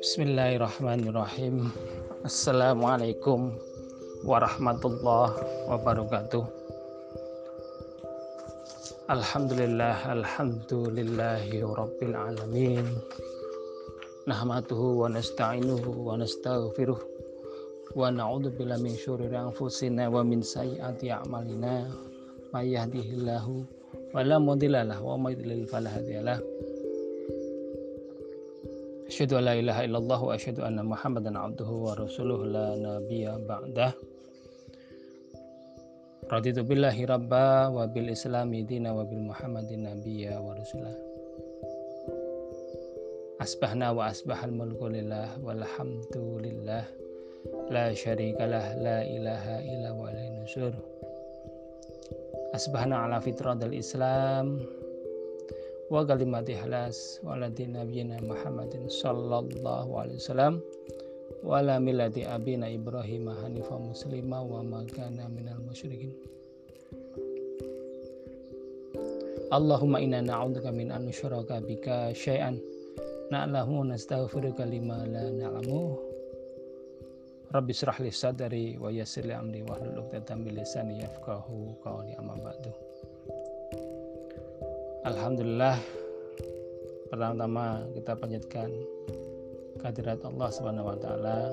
Bismillahirrahmanirrahim. Assalamualaikum warahmatullahi wabarakatuh. Alhamdulillah, alhamdulillahi rabbil alamin. Nahmatuhu wa nasta'inuhu wa nastaghfiruh. Wa na'udzu billahi min syururi anfusina wa min sayyiati a'malina. May yahdihillahu fala mudilla lahu wa may yudlil fala hadiyalah. Asyhadu an la ilaha illallah wa asyhadu anna Muhammadan abduhu wa rasuluhu la nabiyya ba'dah. Raditu billahi rabba wa bil islami dina wa bil muhammadin nabiyya wa rasulah. Asbahna wa asbahal mulku lillah walhamdulillah la syarikalah Asbahna ala fitradil islam wa kalimati halas waladi nabiyina Muhammadin sallallahu alaihi wasallam wa la millati abina Ibrahim hanifa muslima wa ma kana minal musyrikin. Allahumma inna na'udzubika min an nusyraka bika syai'an. Na'lamu nastaghfiruka lima la na'lamu Rabbi syrah li sadri wa yassir li amri wa hlul Alhamdulillah pertama-tama kita panjatkan kehadirat Allah Subhanahu wa taala.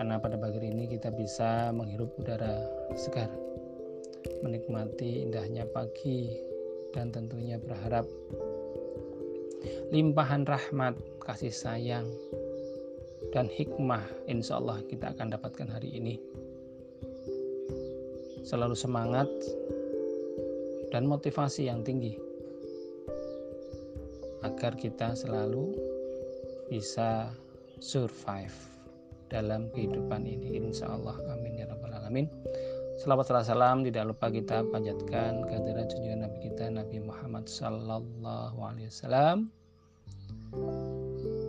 Karena pada pagi ini kita bisa menghirup udara segar menikmati indahnya pagi dan tentunya berharap limpahan rahmat kasih sayang dan hikmah insya Allah kita akan dapatkan hari ini. Selalu semangat dan motivasi yang tinggi agar kita selalu bisa survive dalam kehidupan ini insya Allah amin ya rabbal alamin. Selawat salam. Tidak lupa kita panjatkan kehadiran junjungan Nabi kita Nabi Muhammad Sallallahu Alaihi Wasallam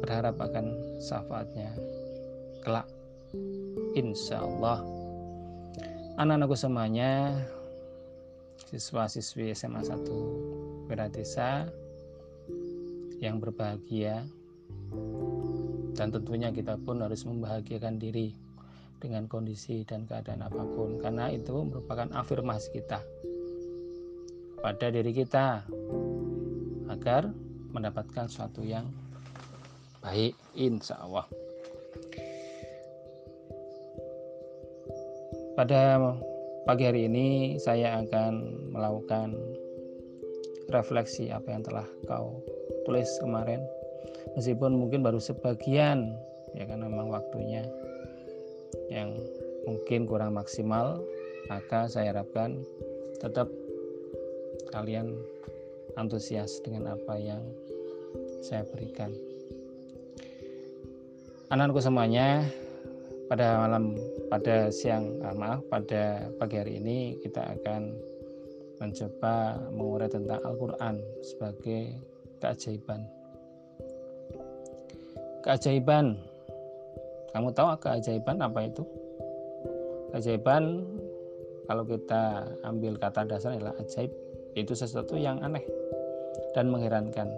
berharap akan syafaatnya kelak. Insya Allah anak-anakku semuanya siswa-siswi SMA 1 Desa yang berbahagia dan tentunya kita pun harus membahagiakan diri dengan kondisi dan keadaan apa pun karena itu merupakan afirmasi kita pada diri kita agar mendapatkan sesuatu yang baik insya Allah pada Pagi hari ini saya akan melakukan refleksi apa yang telah kau tulis kemarin. Meskipun mungkin baru sebagian ya kan memang waktunya yang mungkin kurang maksimal, maka saya harapkan tetap kalian antusias dengan apa yang saya berikan. Anakku semuanya, pada malam pada siang ah, maaf pada pagi hari ini kita akan mencoba mengurai tentang Al-Quran sebagai keajaiban. Keajaiban. Kamu tahu keajaiban apa itu? Keajaiban kalau kita ambil kata dasar adalah ajaib itu sesuatu yang aneh dan mengherankan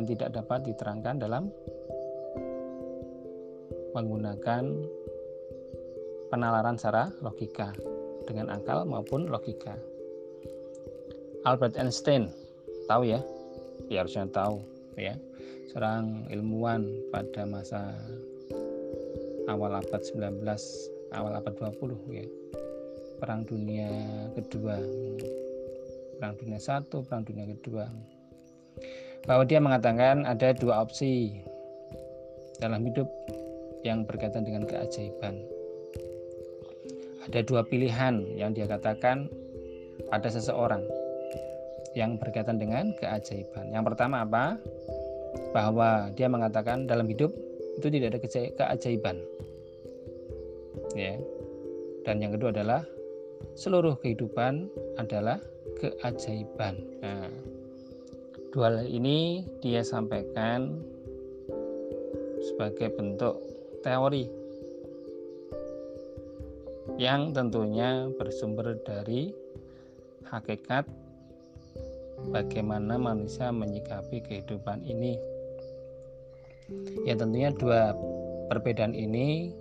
yang tidak dapat diterangkan dalam menggunakan penalaran secara logika dengan akal maupun logika. Albert Einstein tahu ya, ya harusnya tahu ya, seorang ilmuwan pada masa awal abad 19, awal abad 20 ya. Perang dunia kedua. Perang dunia satu, perang dunia kedua. Bahwa dia mengatakan ada dua opsi dalam hidup yang berkaitan dengan keajaiban ada dua pilihan yang dia katakan pada seseorang yang berkaitan dengan keajaiban. Yang pertama apa? Bahwa dia mengatakan dalam hidup itu tidak ada keajaiban. Ya. Dan yang kedua adalah seluruh kehidupan adalah keajaiban. Nah, dua hal ini dia sampaikan sebagai bentuk teori yang tentunya bersumber dari hakikat bagaimana manusia menyikapi kehidupan ini. Ya tentunya dua perbedaan ini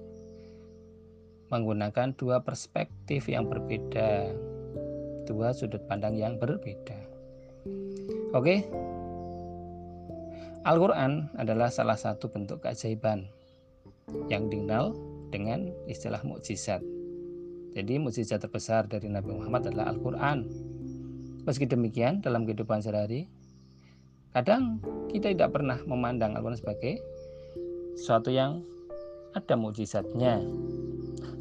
menggunakan dua perspektif yang berbeda, dua sudut pandang yang berbeda. Oke, Al-Quran adalah salah satu bentuk keajaiban yang dikenal dengan istilah mukjizat. Jadi mukjizat terbesar dari Nabi Muhammad adalah Al-Quran. Meski demikian dalam kehidupan sehari-hari, kadang kita tidak pernah memandang Al-Quran sebagai sesuatu yang ada mukjizatnya.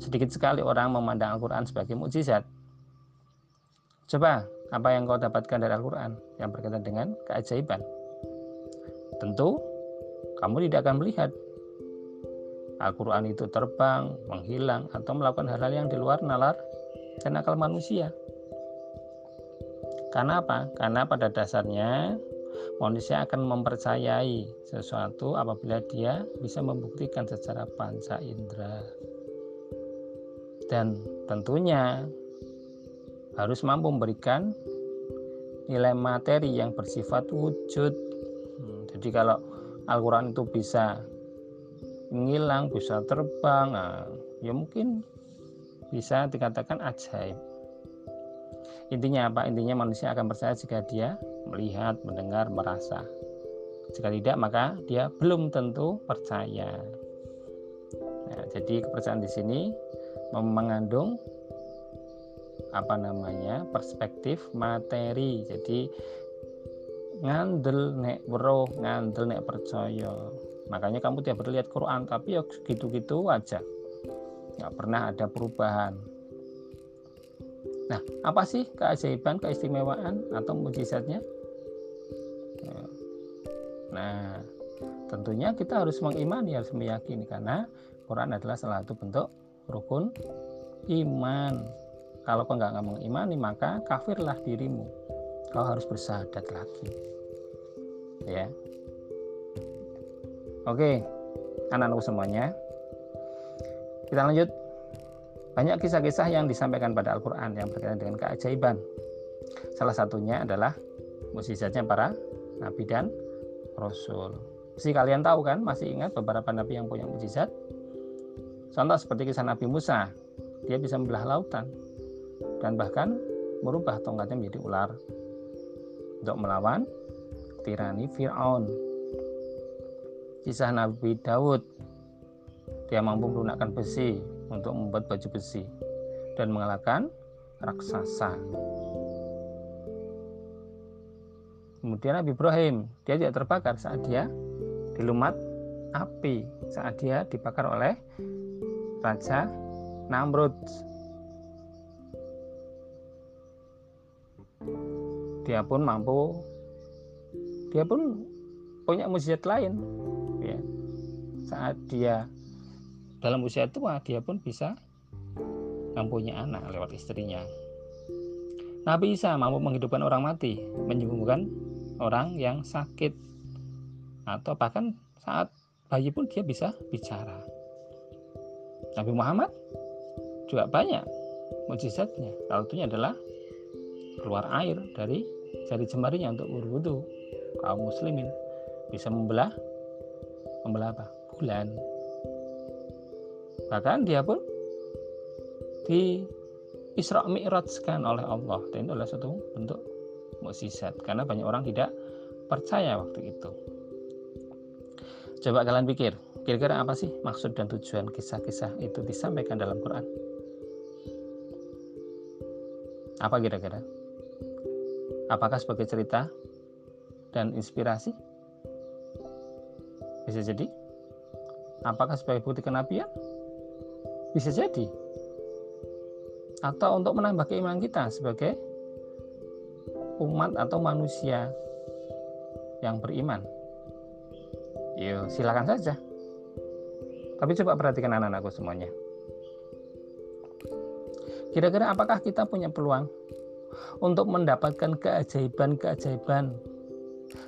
Sedikit sekali orang memandang Al-Quran sebagai mukjizat. Coba apa yang kau dapatkan dari Al-Quran yang berkaitan dengan keajaiban? Tentu kamu tidak akan melihat Al-Quran itu terbang, menghilang, atau melakukan hal-hal yang di luar nalar dan akal manusia. Karena apa? Karena pada dasarnya manusia akan mempercayai sesuatu apabila dia bisa membuktikan secara panca indera. Dan tentunya harus mampu memberikan nilai materi yang bersifat wujud jadi kalau Al-Quran itu bisa ngilang, bisa terbang, nah, ya mungkin bisa dikatakan ajaib. Intinya apa? Intinya manusia akan percaya jika dia melihat, mendengar, merasa. Jika tidak, maka dia belum tentu percaya. Nah, jadi kepercayaan di sini mengandung apa namanya perspektif materi. Jadi ngandel nek weruh ngandel nek percaya makanya kamu tiap berlihat Quran tapi ya gitu-gitu aja. Nggak pernah ada perubahan. Nah apa sih keajaiban keistimewaan atau mujizatnya? Nah tentunya kita harus mengimani harus meyakini karena Quran adalah salah satu bentuk rukun iman. Kalau kau nggak mengimani maka kafirlah dirimu. Kau harus bersahadat lagi. Ya oke anak-anakku semuanya. Kita lanjut. Banyak kisah-kisah yang disampaikan pada Al-Quran yang berkaitan dengan keajaiban. Salah satunya adalah mukjizatnya para nabi dan rasul. Mesti kalian tahu kan, masih ingat beberapa nabi yang punya mukjizat? Contoh seperti kisah Nabi Musa, dia bisa membelah lautan dan bahkan merubah tongkatnya menjadi ular untuk melawan tirani Fir'aun. Kisah Nabi Daud, dia mampu menggunakan besi untuk membuat baju besi dan mengalahkan raksasa. Kemudian Nabi Ibrahim, dia tidak terbakar saat dia dilumat api, saat dia dibakar oleh Raja Namrud. Dia pun mampu dia pun punya mujizat lain ya. Saat dia dalam usia tua dia pun bisa mempunyai anak lewat istrinya. Nabi Isa mampu menghidupkan orang mati menyembuhkan orang yang sakit atau bahkan saat bayi pun dia bisa bicara. Nabi Muhammad juga banyak mujizatnya. Salah satunya adalah keluar air dari jari jemarinya untuk berwudu. Kaum muslimin bisa membelah membelah apa bulan. Bahkan dia pun di Isra Mi'rajkan oleh Allah. Dan itu adalah satu bentuk mukjizat karena banyak orang tidak percaya waktu itu. Coba kalian pikir kira-kira apa sih maksud dan tujuan kisah-kisah itu disampaikan dalam Quran? Apa kira-kira? Apakah sebagai cerita dan inspirasi? Bisa jadi. Apakah sebagai bukti kenabian? Bisa jadi. Atau untuk menambah keimanan kita sebagai umat atau manusia yang beriman. Yuk, silakan saja. Tapi coba perhatikan anak-anakku semuanya. Kira-kira apakah kita punya peluang untuk mendapatkan keajaiban-keajaiban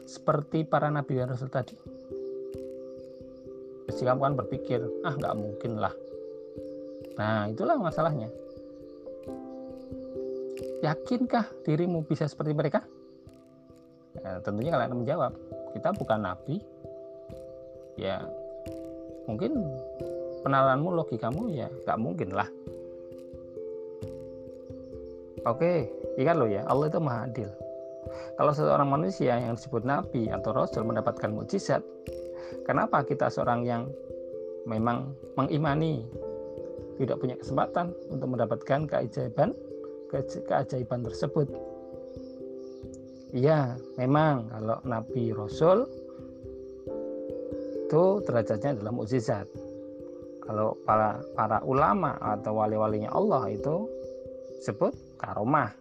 seperti para nabi dan rasul tadi pasti kamu kan berpikir ah nggak mungkin lah. Nah itulah masalahnya. Yakinkah dirimu bisa seperti mereka? Ya, tentunya kalian menjawab kita bukan nabi. Ya mungkin penalanmu logikamu ya nggak mungkin lah. Oke ingat loh ya Allah itu maha adil. Kalau seorang manusia yang disebut nabi atau rasul mendapatkan mukjizat kenapa kita seorang yang memang mengimani tidak punya kesempatan untuk mendapatkan keajaiban keajaiban tersebut Iya, memang kalau Nabi Rasul itu derajatnya adalah mukjizat. Kalau para para ulama atau wali-walinya Allah itu sebut karomah.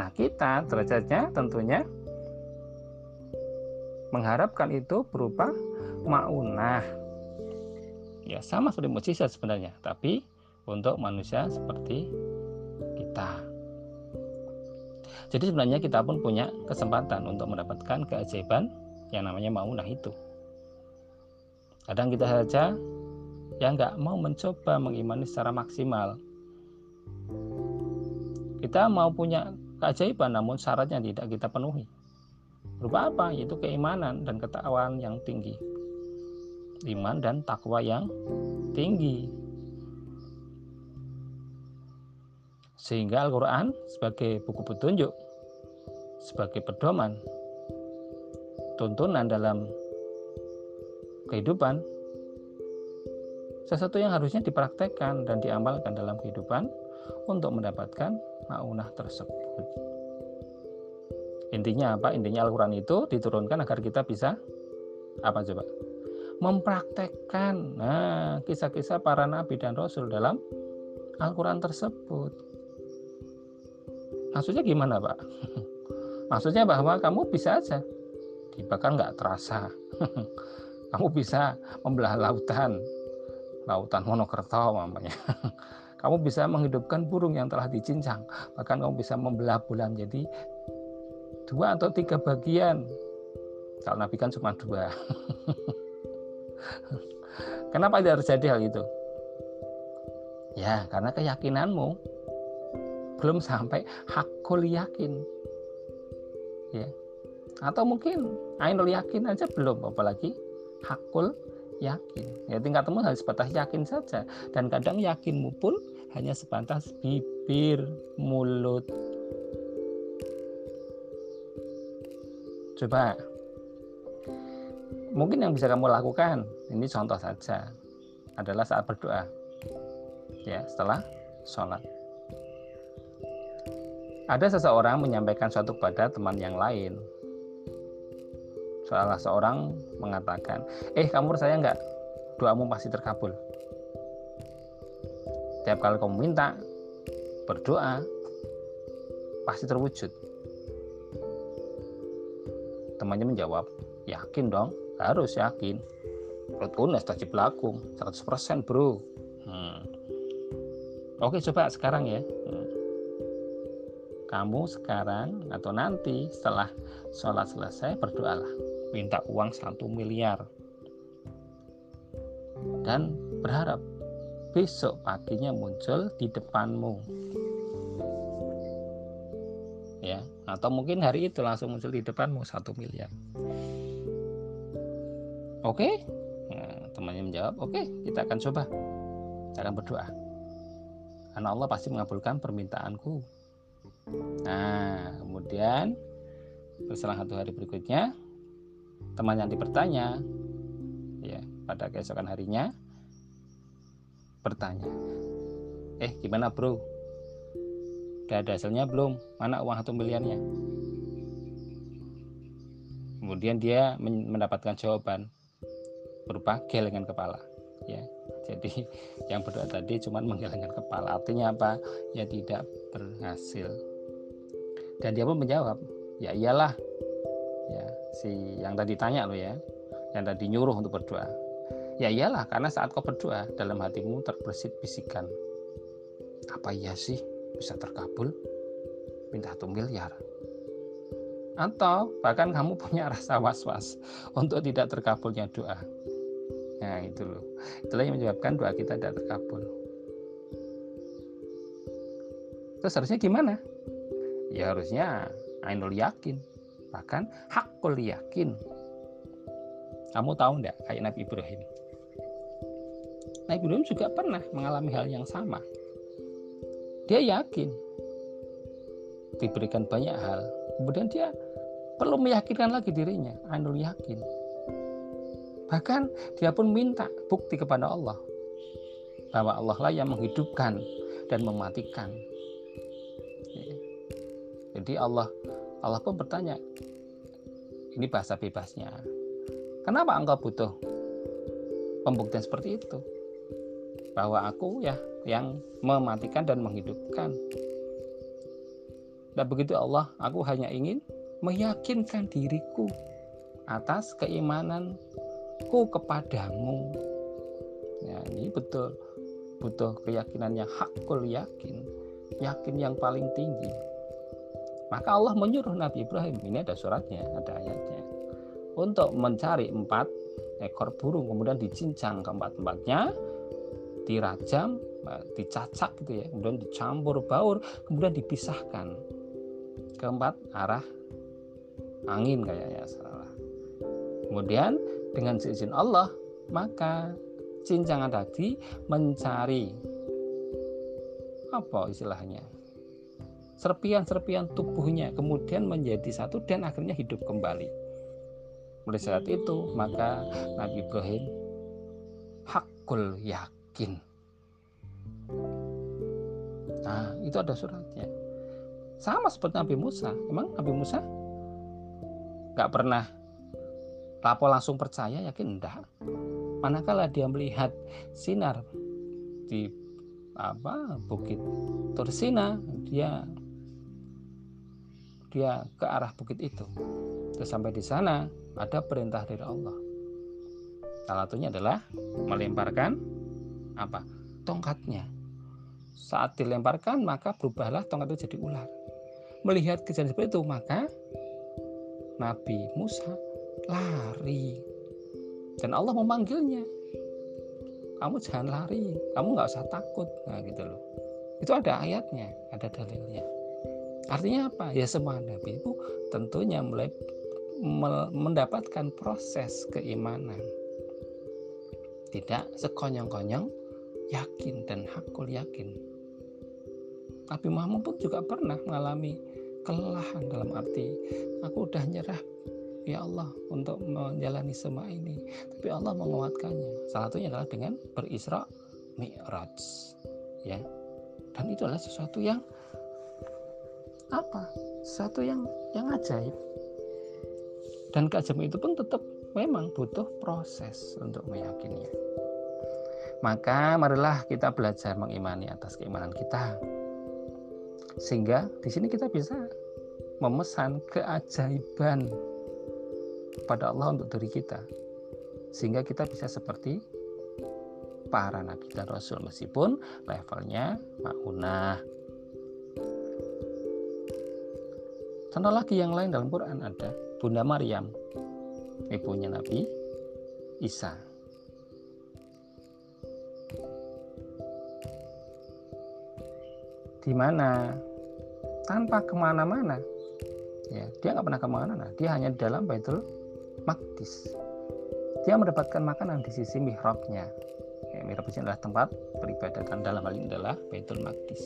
Nah, kita derajatnya tentunya mengharapkan itu berupa maunah. Ya, sama seperti mukjizat sebenarnya, tapi untuk manusia seperti kita. Jadi sebenarnya kita pun punya kesempatan untuk mendapatkan keajaiban yang namanya maunah itu. Kadang kita saja yang nggak mau mencoba mengimani secara maksimal. Kita mau punya keajaiban namun syaratnya tidak kita penuhi. Berupa apa? Yaitu keimanan dan ketakwaan yang tinggi. Iman dan takwa yang tinggi. Sehingga Al-Quran sebagai buku petunjuk, sebagai pedoman, tuntunan dalam kehidupan, sesuatu yang harusnya dipraktekkan dan diamalkan dalam kehidupan untuk mendapatkan maunah tersebut. Intinya apa? Intinya Al-Quran itu diturunkan agar kita bisa apa coba? Mempraktekkan nah kisah-kisah para nabi dan rasul dalam Al-Quran tersebut. Maksudnya gimana Pak? Maksudnya bahwa kamu bisa aja, bahkan nggak terasa. kamu bisa membelah lautan, lautan Monokerto mamanya. kamu bisa menghidupkan burung yang telah dicincang, bahkan kamu bisa membelah bulan jadi dua atau tiga bagian. Kalau Nabi kan cuma dua. Kenapa tidak terjadi hal itu? Ya, karena keyakinanmu belum sampai hakul yakin ya atau mungkin ainul yakin aja belum apalagi hakul yakin ya tingkatmu harus sebatas yakin saja dan kadang yakinmu pun hanya sebatas bibir mulut coba mungkin yang bisa kamu lakukan ini contoh saja adalah saat berdoa ya setelah sholat ada seseorang menyampaikan suatu kepada teman yang lain. Salah seorang mengatakan, eh kamu percaya nggak doamu pasti terkabul. Tiap kali kamu minta, berdoa, pasti terwujud. Temannya menjawab, yakin dong, harus yakin. Rutunas tajib lakum, 100% bro. Hmm. Oke coba sekarang ya. Hmm kamu sekarang atau nanti setelah sholat selesai berdoalah minta uang satu miliar dan berharap besok paginya muncul di depanmu atau mungkin hari itu langsung muncul di depanmu satu miliar. Oke? Nah, temannya menjawab oke kita akan coba kita berdoa. Karena Allah pasti mengabulkan permintaanku. Nah, kemudian berselang satu hari berikutnya, teman yang dipertanya, ya pada keesokan harinya bertanya, eh gimana bro? Udah ada hasilnya belum? Mana uang satu miliarnya? Kemudian dia mendapatkan jawaban berupa gelengan kepala. Ya, jadi yang berdoa tadi cuma menggelengkan kepala. Artinya apa? Ya tidak berhasil dan dia pun menjawab ya iyalah ya si yang tadi tanya lo ya yang tadi nyuruh untuk berdoa ya iyalah karena saat kau berdoa dalam hatimu terbersit bisikan apa iya sih bisa terkabul minta satu miliar atau bahkan kamu punya rasa was-was untuk tidak terkabulnya doa. Nah itu loh. Itulah yang menyebabkan doa kita tidak terkabul. Terus harusnya gimana? Ya harusnya Ainul yakin. Bahkan hakul yakin. Kamu tahu enggak kayak Nabi Ibrahim? Nabi Ibrahim juga pernah mengalami hal yang sama dia yakin. Diberikan banyak hal. Kemudian dia perlu meyakinkan lagi dirinya. Anul yakin. Bahkan dia pun minta bukti kepada Allah. Bahwa Allah lah yang menghidupkan dan mematikan. Jadi Allah Allah pun bertanya ini bahasa bebasnya. Kenapa engkau butuh pembuktian seperti itu bahwa aku ya yang mematikan dan menghidupkan. Dan begitu Allah aku hanya ingin meyakinkan diriku atas keimananku kepadamu. Ya ini betul butuh keyakinan yang hakul yakin yakin yang paling tinggi. Maka Allah menyuruh Nabi Ibrahim ini ada suratnya ada ayatnya untuk mencari empat ekor burung kemudian dicincang keempat-empatnya dirajam dicacak gitu ya kemudian dicampur baur kemudian dipisahkan keempat arah angin kayaknya salah kemudian dengan seizin Allah maka cincangan tadi mencari apa istilahnya serpian-serpian tubuhnya kemudian menjadi satu dan akhirnya hidup kembali. Mulai saat itu maka Nabi Ibrahim hakul yakin. Nah itu ada suratnya. Sama seperti Nabi Musa. Emang Nabi Musa nggak pernah lapo langsung percaya yakin enggak. Manakala dia melihat sinar di apa bukit Tursina dia dia ke arah bukit itu. Terus sampai di sana ada perintah dari Allah. Salah satunya adalah melemparkan apa? Tongkatnya. Saat dilemparkan maka berubahlah tongkat itu jadi ular. Melihat kejadian seperti itu maka Nabi Musa lari dan Allah memanggilnya. Kamu jangan lari, kamu nggak usah takut, nah gitu loh. Itu ada ayatnya, ada dalilnya. Artinya apa? Ya semua nabi itu tentunya mulai mendapatkan proses keimanan. Tidak sekonyong-konyong yakin dan hakul yakin. Nabi Muhammad pun juga pernah mengalami kelelahan dalam arti aku udah nyerah ya Allah untuk menjalani semua ini. Tapi Allah menguatkannya. Salah satunya adalah dengan berisra mi'raj ya. Dan itu adalah sesuatu yang apa? Satu yang yang ajaib. Dan keajaiban itu pun tetap memang butuh proses untuk meyakininya maka marilah kita belajar mengimani atas keimanan kita. Sehingga di sini kita bisa memesan keajaiban kepada Allah untuk diri kita. Sehingga kita bisa seperti para nabi dan rasul meskipun levelnya maunah. Contoh lagi yang lain dalam Quran ada Bunda Maryam, ibunya Nabi Isa. Di mana tanpa ke mana-mana, ya dia nggak pernah ke mana-mana, dia hanya dalam Baitul Maqdis. Dia mendapatkan makanan di sisi mihrabnya. Ya, mihrab itu adalah tempat peribadatan dalam hal ini adalah Baitul Maqdis.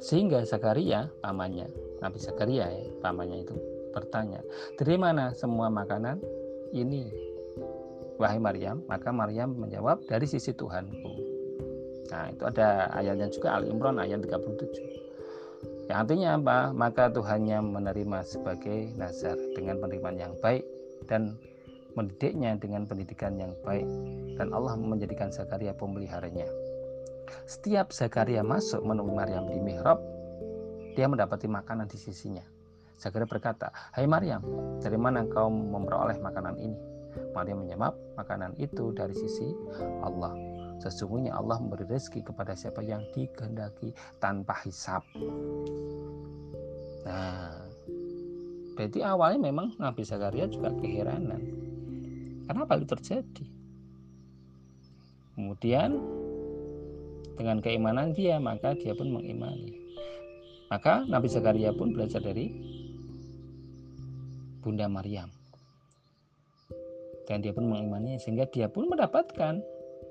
Sehingga Zakaria pamannya Nabi Zakaria ya, pamannya itu bertanya, dari mana semua makanan ini? Wahai Maryam, maka Maryam menjawab dari sisi Tuhanku. Nah, itu ada ayatnya juga Al Imran ayat 37. Yang artinya apa? Maka Tuhannya menerima sebagai nazar dengan penerimaan yang baik dan mendidiknya dengan pendidikan yang baik dan Allah menjadikan Zakaria pemeliharanya. Setiap Zakaria masuk menemui Maryam di mihrab, dia mendapati makanan di sisinya. Zakaria berkata, Hai Maryam, dari mana kau memperoleh makanan ini? Maryam menjawab, makanan itu dari sisi Allah. Sesungguhnya Allah memberi rezeki kepada siapa yang dikehendaki tanpa hisap. Nah, berarti awalnya memang Nabi Zakaria juga keheranan. Kenapa itu terjadi? Kemudian dengan keimanan dia, maka dia pun mengimani. Maka Nabi Zakaria pun belajar dari Bunda Maryam. Dan dia pun mengimani sehingga dia pun mendapatkan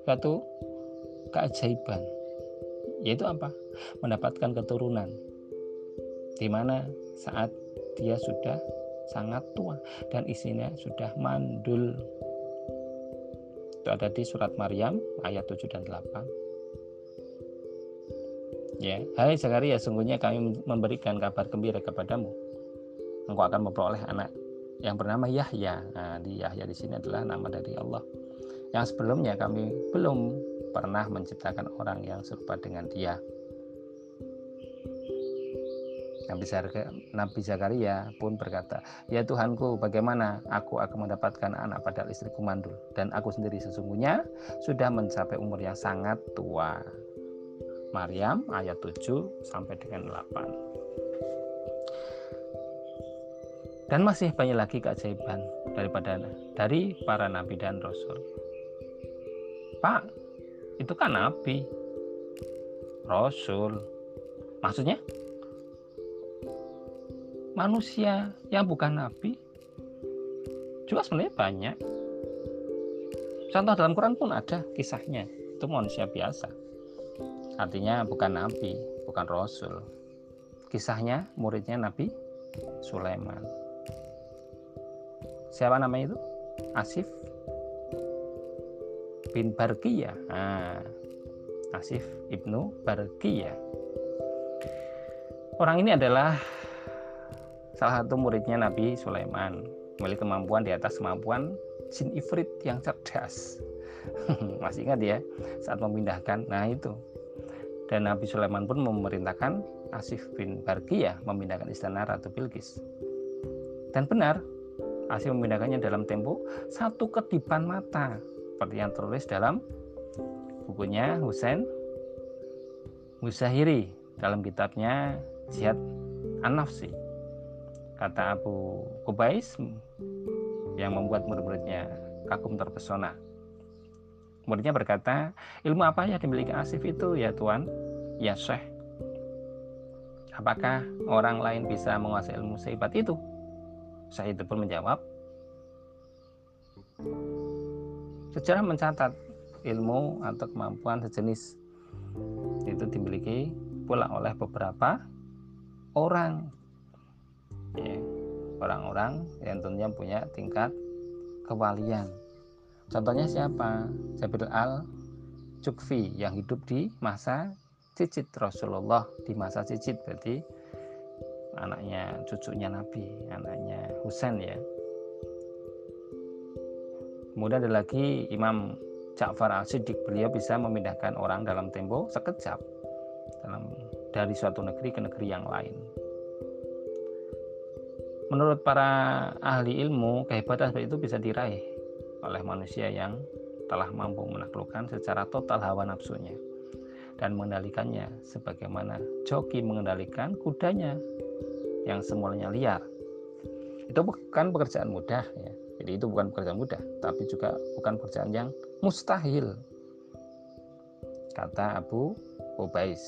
satu keajaiban. Yaitu apa? Mendapatkan keturunan. Di mana saat dia sudah sangat tua dan isinya sudah mandul. Itu ada di surat Maryam ayat 7 dan 8. Ya, hai Zakaria, sungguhnya kami memberikan kabar gembira kepadamu. Engkau akan memperoleh anak yang bernama Yahya. Nah, di Yahya di sini adalah nama dari Allah. Yang sebelumnya kami belum pernah menciptakan orang yang serupa dengan dia. Nabi Zakaria pun berkata, Ya Tuhanku, bagaimana aku akan mendapatkan anak padahal istriku mandul dan aku sendiri sesungguhnya sudah mencapai umur yang sangat tua. Maryam ayat 7 sampai dengan 8. Dan masih banyak lagi keajaiban daripada dari para nabi dan rasul. Pak, itu kan nabi. Rasul. Maksudnya manusia yang bukan nabi juga sebenarnya banyak. Contoh dalam Quran pun ada kisahnya. Itu manusia biasa. Artinya bukan nabi, bukan rasul. Kisahnya muridnya Nabi Sulaiman. Siapa namanya itu? Asif bin Barqiyah. Nah, Asif ibnu Barqiyah. Orang ini adalah salah satu muridnya Nabi Sulaiman memiliki kemampuan di atas kemampuan jin ifrit yang cerdas. Masih ingat ya saat memindahkan. Nah itu dan Nabi Sulaiman pun memerintahkan Asif bin Barqiyah memindahkan istana Ratu Bilqis. Dan benar, Asif memindahkannya dalam tempo satu kedipan mata, seperti yang tertulis dalam bukunya Husain Musahiri dalam kitabnya Jihad An-Nafsi. Kata Abu Kubais yang membuat murid-muridnya kagum terpesona Muridnya berkata, ilmu apa yang dimiliki Asif itu ya Tuan? Ya Syekh. Apakah orang lain bisa menguasai ilmu sehebat itu? Syekh itu pun menjawab, sejarah mencatat ilmu atau kemampuan sejenis itu dimiliki pula oleh beberapa orang. Ya, orang-orang yang tentunya punya tingkat kewalian. Contohnya siapa? Jabir al Jukfi yang hidup di masa cicit Rasulullah di masa cicit berarti anaknya cucunya Nabi anaknya Husain ya kemudian ada lagi Imam Ja'far al-Siddiq beliau bisa memindahkan orang dalam tempo sekejap dalam dari suatu negeri ke negeri yang lain menurut para ahli ilmu kehebatan seperti itu bisa diraih oleh manusia yang telah mampu menaklukkan secara total hawa nafsunya dan mengendalikannya sebagaimana joki mengendalikan kudanya yang semulanya liar. Itu bukan pekerjaan mudah ya. Jadi itu bukan pekerjaan mudah, tapi juga bukan pekerjaan yang mustahil. Kata Abu Ubais,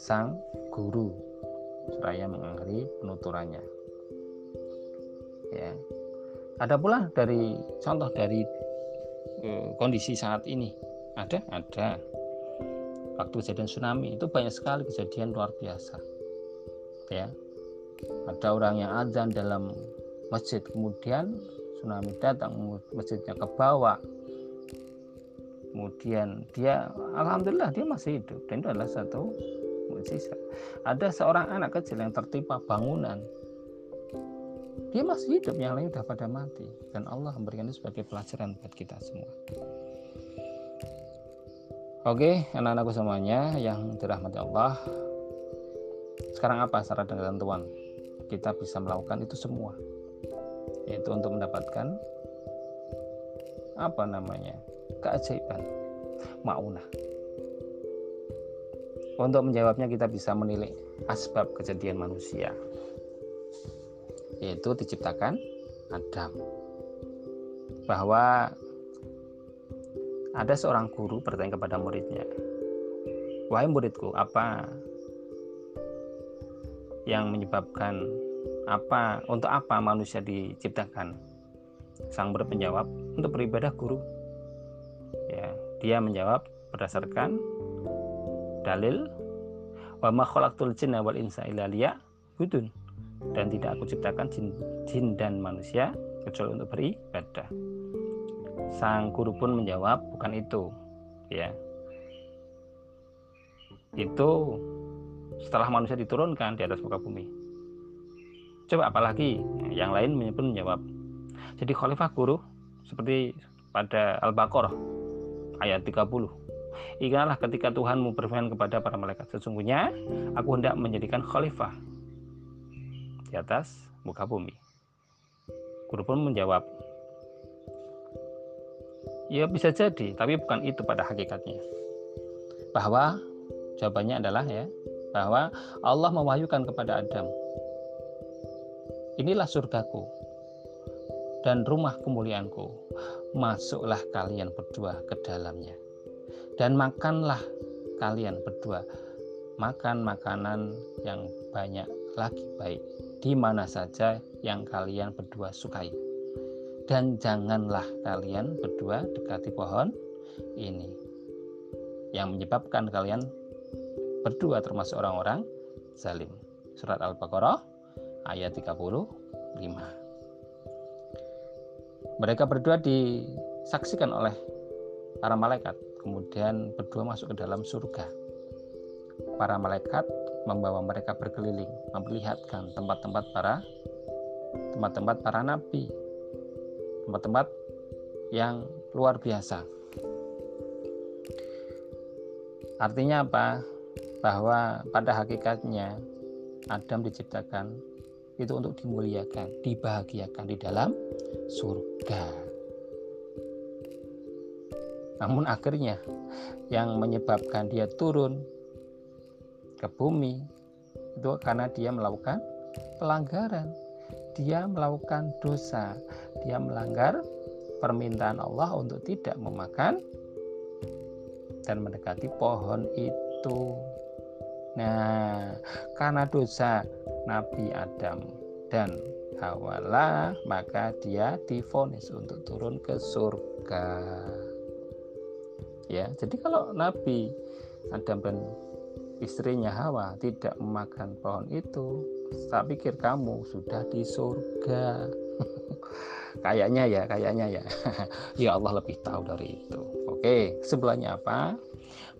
sang guru, seraya mengakhiri penuturannya. Ya, ada pula dari contoh dari uh, kondisi saat ini. Ada, ada. Waktu kejadian tsunami itu banyak sekali kejadian luar biasa. Ya. Ada orang yang azan dalam masjid kemudian tsunami datang masjidnya ke bawah kemudian dia alhamdulillah dia masih hidup dan itu adalah satu mukjizat ada seorang anak kecil yang tertimpa bangunan dia masih hidup yang lain sudah pada mati dan Allah memberikan itu sebagai pelajaran buat kita semua Oke, anak-anakku semuanya yang dirahmati Allah. Sekarang apa syarat dan ketentuan? Kita bisa melakukan itu semua. Yaitu untuk mendapatkan apa namanya? keajaiban, maunah. Untuk menjawabnya kita bisa menilik asbab kejadian manusia yaitu diciptakan Adam. Bahwa ada seorang guru bertanya kepada muridnya, "Wahai muridku, apa yang menyebabkan apa untuk apa manusia diciptakan? Sang murid menjawab, untuk beribadah guru. Ya, dia menjawab berdasarkan dalil wa ma khalaqtul wal insa illa liya'budun dan tidak aku ciptakan jin, jin dan manusia kecuali untuk beribadah. Sang guru pun menjawab bukan itu, ya. Itu setelah manusia diturunkan di atas muka bumi. Coba apalagi yang lain pun menjawab. Jadi khalifah guru seperti pada Al-Baqarah ayat 30 Ingatlah ketika Tuhanmu berfirman kepada para malaikat, sesungguhnya aku hendak menjadikan khalifah di atas muka bumi. Guru pun menjawab, ya bisa jadi, tapi bukan itu pada hakikatnya. Bahwa jawabannya adalah ya, bahwa Allah mewahyukan kepada Adam, inilah surgaku dan rumah kemuliaanku, masuklah kalian berdua ke dalamnya dan makanlah kalian berdua makan makanan yang banyak lagi baik di mana saja yang kalian berdua sukai. Dan janganlah kalian berdua dekati pohon ini yang menyebabkan kalian berdua termasuk orang-orang zalim. Surat al-baqarah ayat 35 mereka berdua disaksikan oleh para malaikat kemudian berdua masuk ke dalam surga. Para malaikat membawa mereka berkeliling, memperlihatkan tempat-tempat para tempat-tempat para nabi, tempat-tempat yang luar biasa. Artinya apa? Bahwa pada hakikatnya Adam diciptakan itu untuk dimuliakan, dibahagiakan di dalam surga. Namun akhirnya yang menyebabkan dia turun ke bumi itu karena dia melakukan pelanggaran. Dia melakukan dosa. Dia melanggar permintaan Allah untuk tidak memakan dan mendekati pohon itu. Nah, karena dosa Nabi Adam dan Hawa maka dia difonis untuk turun ke surga. Ya jadi kalau Nabi Adam dan istrinya Hawa tidak memakan pohon itu saya pikir kamu sudah di surga. Kayaknya ya kayaknya ya. Ya Allah lebih tahu dari itu. Oke sebelahnya apa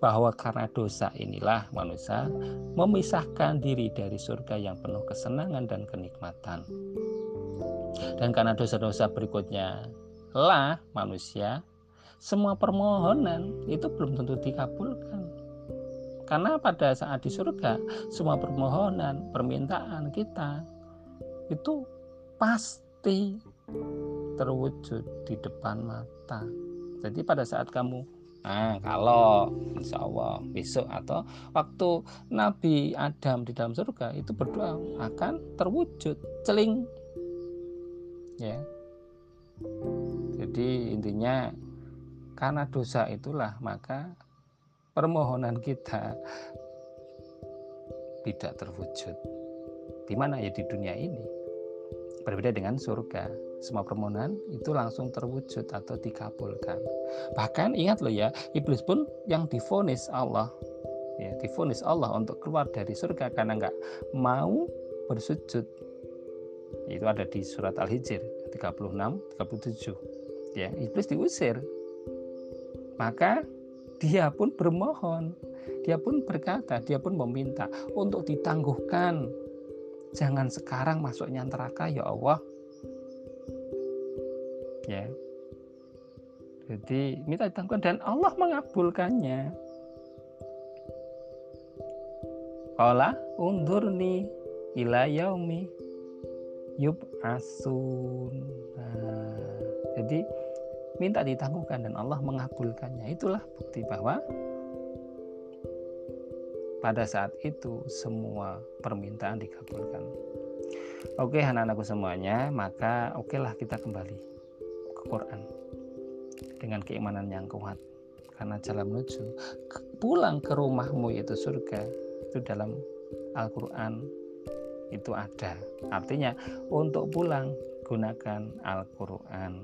bahwa karena dosa inilah manusia memisahkan diri dari surga yang penuh kesenangan dan kenikmatan dan karena dosa-dosa berikutnya lah manusia semua permohonan itu belum tentu dikabulkan. Karena pada saat di surga, semua permohonan, permintaan kita itu pasti terwujud di depan mata. Jadi pada saat kamu Nah, kalau insya Allah besok atau waktu Nabi Adam di dalam surga itu berdoa akan terwujud celing, ya. Jadi intinya karena dosa itulah maka permohonan kita tidak terwujud. Di mana ya di dunia ini. Berbeda dengan surga. Semua permohonan itu langsung terwujud atau dikabulkan. Bahkan ingat loh ya, iblis pun yang difonis Allah ya difonis Allah untuk keluar dari surga karena nggak mau bersujud itu ada di surat Al-Hijr 36 37 ya iblis diusir maka dia pun bermohon, dia pun berkata, dia pun meminta untuk ditangguhkan. Jangan sekarang masuknya neraka ya Allah. Ya. Jadi minta ditangguhkan dan Allah mengabulkannya. Qala undurni ila yaumi yub'asun. Nah, jadi minta ditangguhkan dan Allah mengabulkannya. Itulah bukti bahwa pada saat itu semua permintaan dikabulkan. Oke anak-anakku semuanya, maka okelah kita kembali ke Quran dengan keimanan yang kuat. Karena jalan menuju pulang ke rumahmu yaitu surga itu dalam Al-Quran itu ada. Artinya untuk pulang gunakan Al-Qur'an.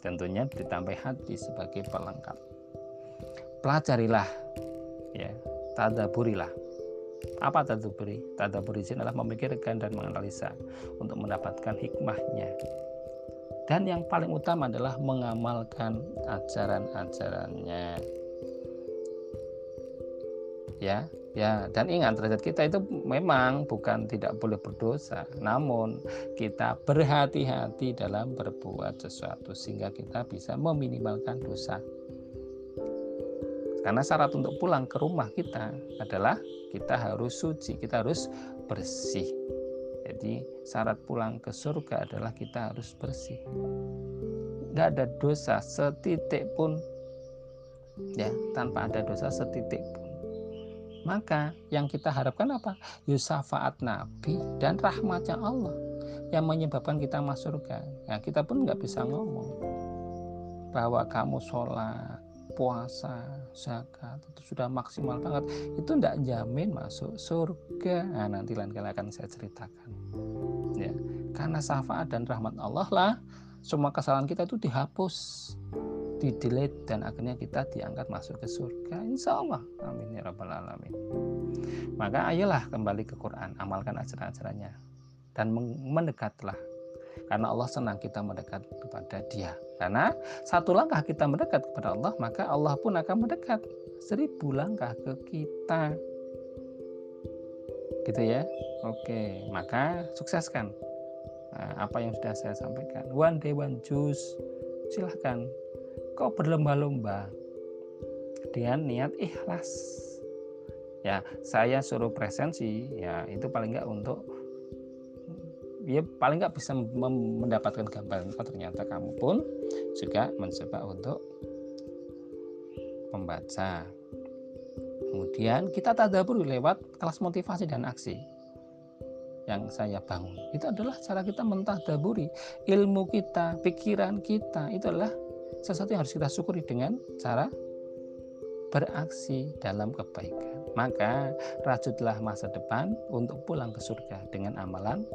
Tentunya ditambah hati sebagai pelengkap. Pelajarilah ya, tadaburilah. Apa tadaburi? Tadaburi adalah memikirkan dan menganalisa untuk mendapatkan hikmahnya dan yang paling utama adalah mengamalkan ajaran-ajarannya. Ya ya. Dan ingat derajat kita itu memang bukan tidak boleh berdosa. Namun kita berhati-hati dalam berbuat sesuatu sehingga kita bisa meminimalkan dosa. Karena syarat untuk pulang ke rumah kita adalah kita harus suci kita harus bersih jadi syarat pulang ke surga adalah kita harus bersih. Tidak ada dosa setitik pun ya tanpa ada dosa setitik pun. Maka yang kita harapkan apa? Yusafaat Nabi dan rahmatnya Allah yang menyebabkan kita masuk surga. Ya, kita pun nggak bisa ngomong bahwa kamu sholat, puasa, zakat itu sudah maksimal banget. Itu tidak jamin masuk surga. Nah, nanti lain kali akan saya ceritakan. Ya karena syafaat dan rahmat Allah lah. Semua kesalahan kita itu dihapus di delete dan akhirnya kita diangkat masuk ke surga. Insya Allah. Amin ya rabbal alamin. Maka ayolah kembali ke Quran amalkan ajaran-ajarannya. Dan mendekatlah. Karena Allah senang kita mendekat kepada Dia. Karena satu langkah kita mendekat kepada Allah, maka Allah pun akan mendekat seribu langkah ke kita. Gitu ya. Oke, maka sukseskan nah, apa yang sudah saya sampaikan. One day one juice. Silahkan. Kau berlomba-lomba dengan niat ikhlas. Ya, saya suruh presensi, ya itu paling nggak untuk ya paling nggak bisa mendapatkan gambaran oh ternyata kamu pun juga mencoba untuk membaca. Kemudian kita tadabur lewat kelas motivasi dan aksi yang saya bangun. Itu adalah cara kita mentadaburi ilmu kita pikiran kita. Itu adalah sesuatu yang harus kita syukuri dengan cara beraksi dalam kebaikan. Maka rajutlah masa depan untuk pulang ke surga dengan amalan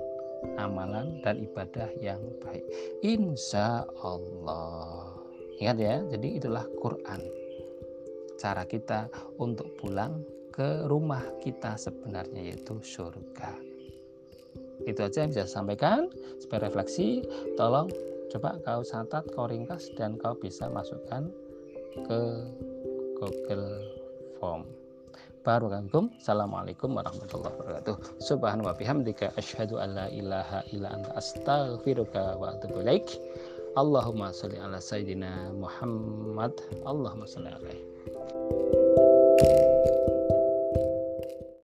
amalan dan ibadah yang baik. Insya Allah. Ingat ya, jadi itulah Quran. Cara kita untuk pulang ke rumah kita sebenarnya yaitu surga. Itu aja yang bisa saya sampaikan. Supaya refleksi, tolong coba kau catat, kau ringkas, dan kau bisa masukkan ke Google Form. Barakallahu Assalamualaikum warahmatullahi wabarakatuh. Subhanahu wa bihamdika asyhadu an la ilaha illa anta astaghfiruka wa atubu ilaik. Allahumma shalli ala sayyidina Muhammad. Allahumma shalli alaihi.